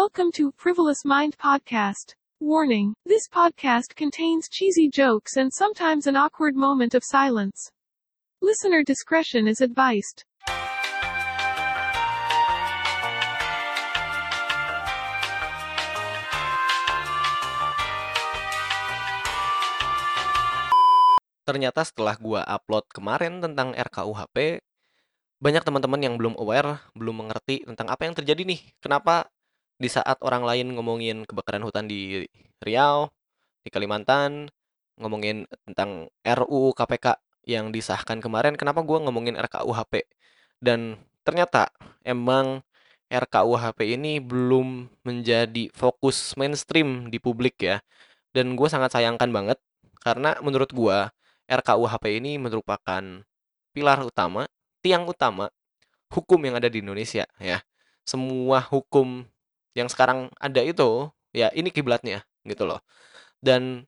Welcome to Frivolous Mind Podcast. Warning this podcast contains cheesy jokes and sometimes an awkward moment of silence. Listener discretion is advised. Ternyata setelah gua upload kemarin tentang RKUHP, banyak teman-teman yang belum aware, belum mengerti tentang apa yang terjadi nih. Kenapa di saat orang lain ngomongin kebakaran hutan di Riau, di Kalimantan, ngomongin tentang RUU KPK yang disahkan kemarin, kenapa gua ngomongin RKUHP? Dan ternyata emang RKUHP ini belum menjadi fokus mainstream di publik ya. Dan gue sangat sayangkan banget karena menurut gua RKUHP ini merupakan pilar utama, tiang utama hukum yang ada di Indonesia ya. Semua hukum yang sekarang ada itu ya ini kiblatnya gitu loh. Dan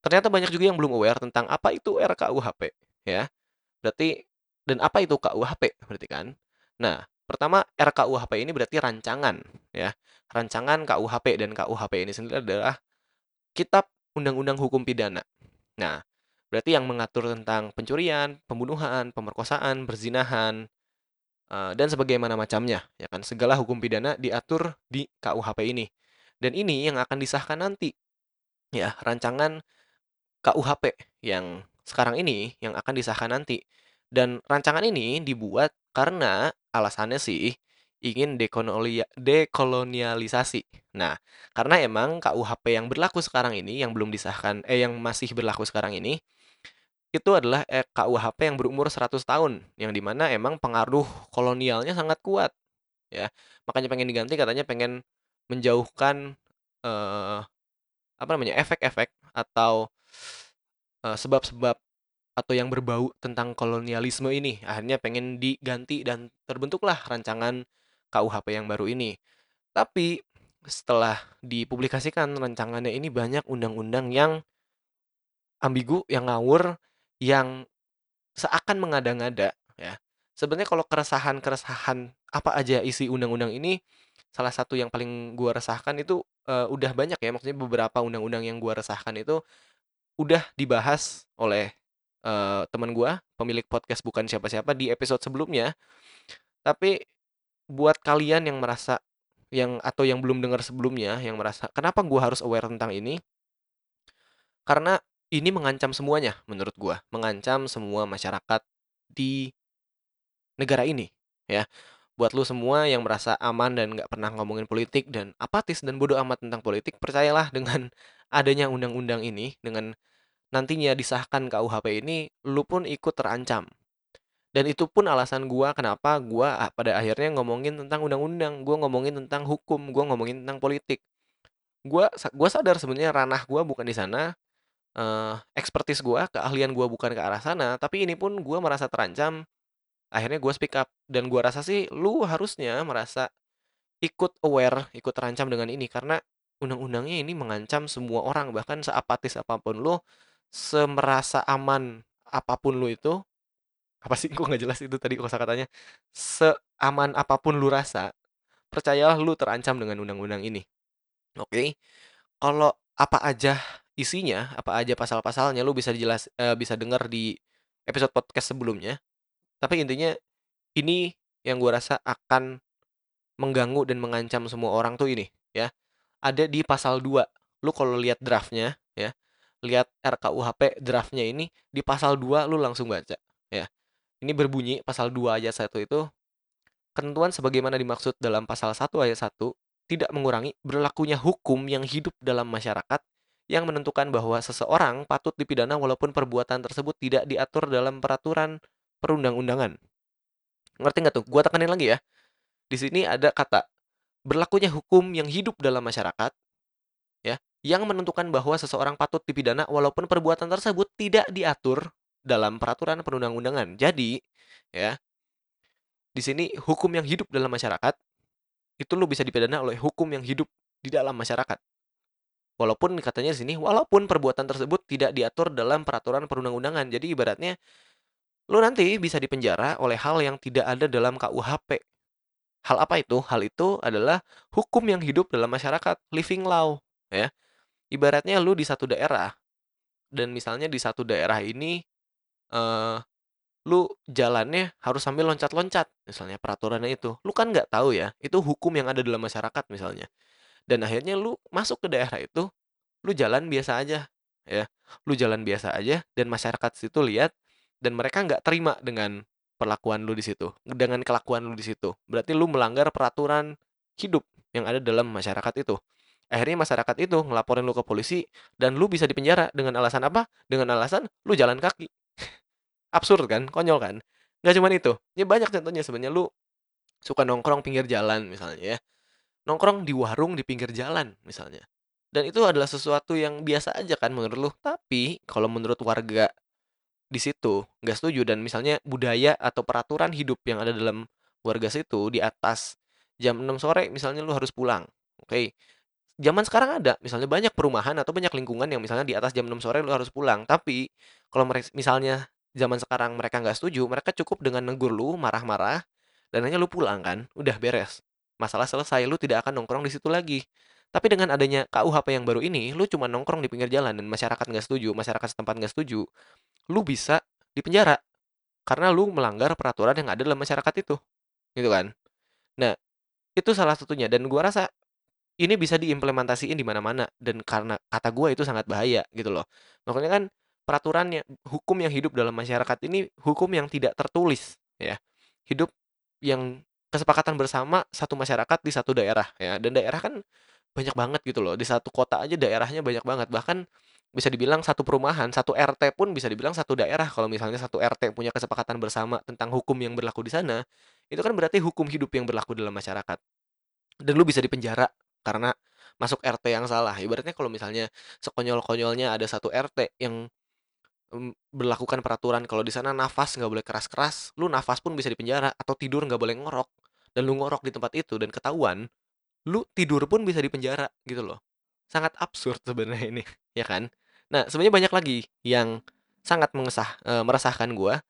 ternyata banyak juga yang belum aware tentang apa itu RKUHP ya. Berarti dan apa itu KUHP berarti kan? Nah, pertama RKUHP ini berarti rancangan ya. Rancangan KUHP dan KUHP ini sendiri adalah kitab undang-undang hukum pidana. Nah, berarti yang mengatur tentang pencurian, pembunuhan, pemerkosaan, berzinahan, uh, dan sebagaimana macamnya, ya kan? Segala hukum pidana diatur di KUHP ini. Dan ini yang akan disahkan nanti. Ya, rancangan KUHP yang sekarang ini yang akan disahkan nanti. Dan rancangan ini dibuat karena alasannya sih ingin dekolonia dekolonialisasi. Nah, karena emang KUHP yang berlaku sekarang ini yang belum disahkan eh yang masih berlaku sekarang ini itu adalah eh, KUHP yang berumur 100 tahun yang di mana emang pengaruh kolonialnya sangat kuat ya. Makanya pengen diganti katanya pengen menjauhkan eh, apa namanya efek-efek atau eh, sebab-sebab atau yang berbau tentang kolonialisme ini. Akhirnya pengen diganti dan terbentuklah rancangan KUHP yang baru ini. Tapi setelah dipublikasikan rancangannya ini banyak undang-undang yang ambigu, yang ngawur, yang seakan mengada-ngada ya. Sebenarnya kalau keresahan-keresahan apa aja isi undang-undang ini, salah satu yang paling gua resahkan itu uh, udah banyak ya, maksudnya beberapa undang-undang yang gua resahkan itu udah dibahas oleh uh, teman gua, pemilik podcast bukan siapa-siapa di episode sebelumnya. Tapi buat kalian yang merasa yang atau yang belum dengar sebelumnya yang merasa kenapa gua harus aware tentang ini? Karena ini mengancam semuanya menurut gua, mengancam semua masyarakat di negara ini, ya. Buat lu semua yang merasa aman dan nggak pernah ngomongin politik dan apatis dan bodoh amat tentang politik, percayalah dengan adanya undang-undang ini, dengan nantinya disahkan KUHP ini, lu pun ikut terancam. Dan itu pun alasan gua kenapa gua ah, pada akhirnya ngomongin tentang undang-undang, gua ngomongin tentang hukum, gua ngomongin tentang politik. Gua gua sadar sebenarnya ranah gua bukan di sana, uh, expertise gue, keahlian gue bukan ke arah sana, tapi ini pun gue merasa terancam. Akhirnya gue speak up dan gue rasa sih lu harusnya merasa ikut aware, ikut terancam dengan ini karena undang-undangnya ini mengancam semua orang bahkan seapatis apa pun lu, semerasa aman apa pun lu itu apa sih gue nggak jelas itu tadi kosakatanya seaman apa pun lu rasa percayalah lu terancam dengan undang-undang ini oke okay? kalau apa aja isinya, apa aja pasal-pasalnya lu bisa jelas uh, bisa dengar di episode podcast sebelumnya. Tapi intinya ini yang gua rasa akan mengganggu dan mengancam semua orang tuh ini ya. Ada di pasal 2. Lu kalau lihat draftnya ya, lihat RKUHP draftnya ini di pasal 2 lu langsung baca ya. Ini berbunyi pasal 2 ayat 1 itu ketentuan sebagaimana dimaksud dalam pasal 1 ayat 1 tidak mengurangi berlakunya hukum yang hidup dalam masyarakat yang menentukan bahwa seseorang patut dipidana walaupun perbuatan tersebut tidak diatur dalam peraturan perundang-undangan. Ngerti nggak tuh? Gua tekanin lagi ya. Di sini ada kata berlakunya hukum yang hidup dalam masyarakat ya, yang menentukan bahwa seseorang patut dipidana walaupun perbuatan tersebut tidak diatur dalam peraturan perundang-undangan. Jadi, ya. Di sini hukum yang hidup dalam masyarakat itu lo bisa dipidana oleh hukum yang hidup di dalam masyarakat. Walaupun katanya sini, walaupun perbuatan tersebut tidak diatur dalam peraturan perundang-undangan. Jadi ibaratnya, lu nanti bisa dipenjara oleh hal yang tidak ada dalam KUHP. Hal apa itu? Hal itu adalah hukum yang hidup dalam masyarakat, living law, ya. Ibaratnya lu di satu daerah, dan misalnya di satu daerah ini, eee, lu jalannya harus sambil loncat-loncat, misalnya peraturannya itu. Lu kan nggak tahu ya, itu hukum yang ada dalam masyarakat misalnya. Dan akhirnya lu masuk ke daerah itu, lu jalan biasa aja, ya. Lu jalan biasa aja dan masyarakat situ lihat dan mereka nggak terima dengan perlakuan lu di situ, dengan kelakuan lu di situ. Berarti lu melanggar peraturan hidup yang ada dalam masyarakat itu. Akhirnya masyarakat itu ngelaporin lu ke polisi dan lu bisa dipenjara dengan alasan apa? Dengan alasan lu jalan kaki. Absurd kan? Konyol kan? Nggak cuman itu, ya banyak contohnya sebenarnya lu suka nongkrong pinggir jalan misalnya ya. Nongkrong di warung di pinggir jalan misalnya. Dan itu adalah sesuatu yang biasa aja kan menurut lu. Tapi kalau menurut warga di situ nggak setuju dan misalnya budaya atau peraturan hidup yang ada dalam warga situ di atas jam 6 sore misalnya lu harus pulang. Oke. Zaman sekarang ada, misalnya banyak perumahan atau banyak lingkungan yang misalnya di atas jam 6 sore lu harus pulang. Tapi kalau misalnya zaman sekarang mereka nggak setuju, mereka cukup dengan negur lu, marah-marah, dan hanya lu pulang kan, udah beres. Masalah selesai, lu tidak akan nongkrong di situ lagi. Tapi dengan adanya KUHP yang baru ini, lu cuma nongkrong di pinggir jalan dan masyarakat nggak setuju, masyarakat setempat nggak setuju, lu bisa dipenjara karena lu melanggar peraturan yang ada dalam masyarakat itu, gitu kan. Nah, itu salah satunya dan gua rasa ini bisa diimplementasiin di mana-mana dan karena kata gua itu sangat bahaya gitu loh. Makanya kan peraturannya hukum yang hidup dalam masyarakat ini hukum yang tidak tertulis ya. Hidup yang kesepakatan bersama satu masyarakat di satu daerah ya dan daerah kan banyak banget gitu loh. Di satu kota aja daerahnya banyak banget. Bahkan bisa dibilang satu perumahan, satu RT pun bisa dibilang satu daerah. Kalau misalnya satu RT punya kesepakatan bersama tentang hukum yang berlaku di sana, itu kan berarti hukum hidup yang berlaku dalam masyarakat. Dan lu bisa dipenjara karena masuk RT yang salah. Ibaratnya kalau misalnya sekonyol-konyolnya ada satu RT yang berlakukan peraturan kalau di sana nafas nggak boleh keras-keras, lu nafas pun bisa dipenjara atau tidur nggak boleh ngorok, dan lu ngorok di tempat itu dan ketahuan, lu tidur pun bisa dipenjara gitu loh. Sangat absurd sebenarnya ini, ya kan? Nah, sebenarnya banyak lagi yang sangat mengesah eee, meresahkan gua,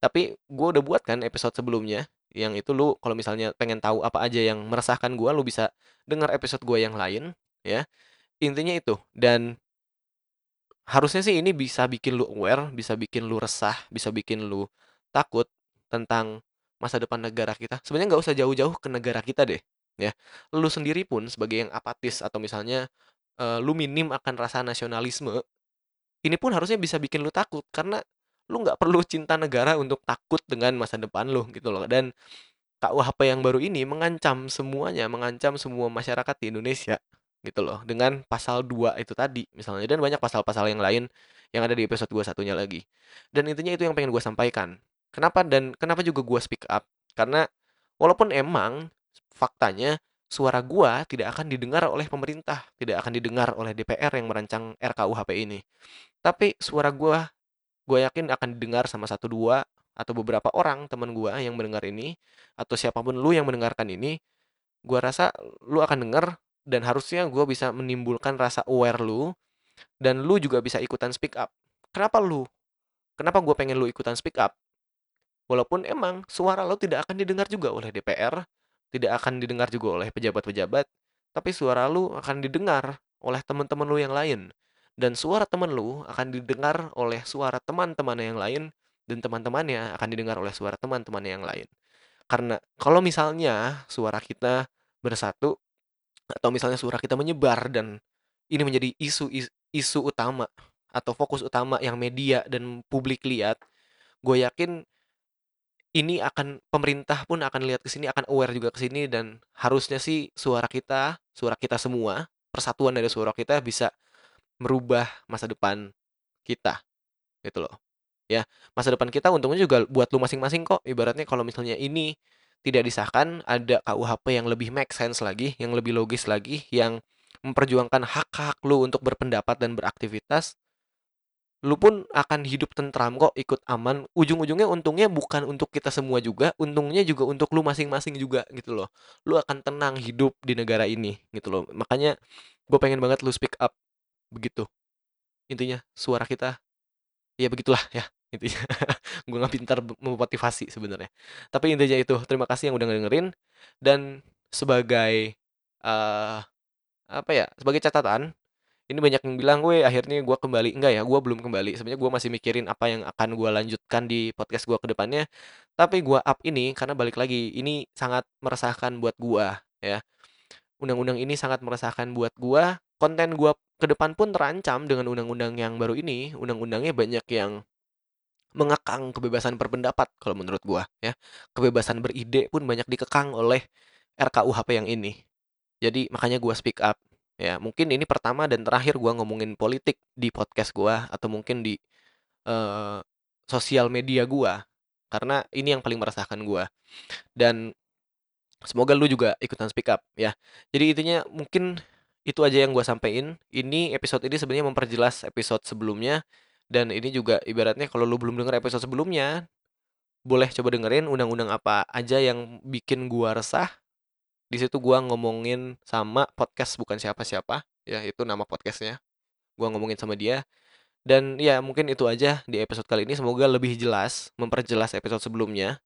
tapi gua udah buat kan episode sebelumnya, yang itu lu kalau misalnya pengen tahu apa aja yang meresahkan gua, lu bisa dengar episode gua yang lain, ya. Intinya itu, dan harusnya sih ini bisa bikin lu aware, bisa bikin lu resah, bisa bikin lu takut tentang masa depan negara kita. Sebenarnya nggak usah jauh-jauh ke negara kita deh, ya. Lu sendiri pun sebagai yang apatis atau misalnya, eee, lu minim akan rasa nasionalisme, ini pun harusnya bisa bikin lu takut karena lu nggak perlu cinta negara untuk takut dengan masa depan lu gitu loh. Dan KUHP yang baru ini mengancam semuanya, mengancam semua masyarakat di Indonesia gitu loh dengan pasal 2 itu tadi misalnya dan banyak pasal-pasal yang lain yang ada di episode gua satunya lagi. Dan intinya itu yang pengen gua sampaikan. Kenapa dan kenapa juga gua speak up? Karena walaupun emang faktanya suara gua tidak akan didengar oleh pemerintah, tidak akan didengar oleh DPR yang merancang RKUHP ini. Tapi suara gua, gua yakin akan didengar sama satu 2 atau beberapa orang teman gua yang mendengar ini, atau siapa pun lu yang mendengarkan ini, gua rasa lu akan denger dan harusnya gua bisa menimbulkan rasa aware lu, dan lu juga bisa ikutan speak up. Kenapa lu? Kenapa gua pengen lu ikutan speak up? Walaupun emang suara lu tidak akan didengar juga oleh DPR, tidak akan didengar juga oleh pejabat-pejabat, tapi suara lu akan didengar oleh teman-teman lu yang lain. Dan suara teman lu akan didengar oleh suara teman-temannya yang lain, dan teman-temannya akan didengar oleh suara teman-temannya yang lain. Karena kalau misalnya suara kita bersatu, atau misalnya suara kita menyebar dan ini menjadi isu is isu utama atau fokus utama yang media dan publik lihat, gue yakin ini akan pemerintah pun akan lihat ke sini, akan aware juga ke sini dan harusnya sih suara kita, suara kita semua, persatuan dari suara kita bisa merubah masa depan kita, gitu loh. Ya, masa depan kita untungnya juga buat lu masing-masing kok. Ibaratnya kalau misalnya ini tidak disahkan, ada KUHP yang lebih make sense lagi, yang lebih logis lagi, yang memperjuangkan hak-hak lu untuk berpendapat dan beraktivitas, lu pun akan hidup tentram kok, ikut aman. Ujung-ujungnya untungnya bukan untuk kita semua juga, untungnya juga untuk lu masing-masing juga gitu loh. Lu akan tenang hidup di negara ini gitu loh. Makanya gue pengen banget lu speak up begitu. Intinya suara kita ya begitulah ya. intinya. Gue nggak pintar memotivasi sebenarnya. Tapi intinya itu, terima kasih yang udah ngedengerin dan sebagai, eee, apa ya, sebagai catatan, ini banyak yang bilang, "Weh, akhirnya gue kembali." Enggak ya, gue belum kembali. Sebenarnya gue masih mikirin apa yang akan gue lanjutkan di podcast gue ke depannya. Tapi gue up ini karena balik lagi, ini sangat meresahkan buat gue, ya. Undang-undang ini sangat meresahkan buat gue, konten gue ke depan pun terancam dengan undang-undang yang baru ini. Undang-undangnya banyak yang mengekang kebebasan berpendapat kalau menurut gue, ya. Kebebasan beride pun banyak dikekang oleh RKUHP yang ini. Jadi makanya gue speak up, ya. Mungkin ini pertama dan terakhir gue ngomongin politik di podcast gue atau mungkin di, eee, sosial media gue, karena ini yang paling meresahkan gue. Dan semoga lu juga ikutan speak up, ya. Jadi intinya mungkin itu aja yang gue sampein. Ini episode ini sebenarnya memperjelas episode sebelumnya dan ini juga ibaratnya kalau lu belum denger episode sebelumnya, boleh coba dengerin undang-undang apa aja yang bikin gua resah. Di situ gua ngomongin sama podcast bukan siapa-siapa, ya itu nama podcastnya. Gua ngomongin sama dia. Dan ya mungkin itu aja di episode kali ini. Semoga lebih jelas, memperjelas episode sebelumnya.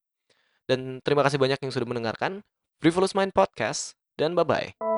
Dan terima kasih banyak yang sudah mendengarkan. Frivolous Mind Podcast dan bye-bye.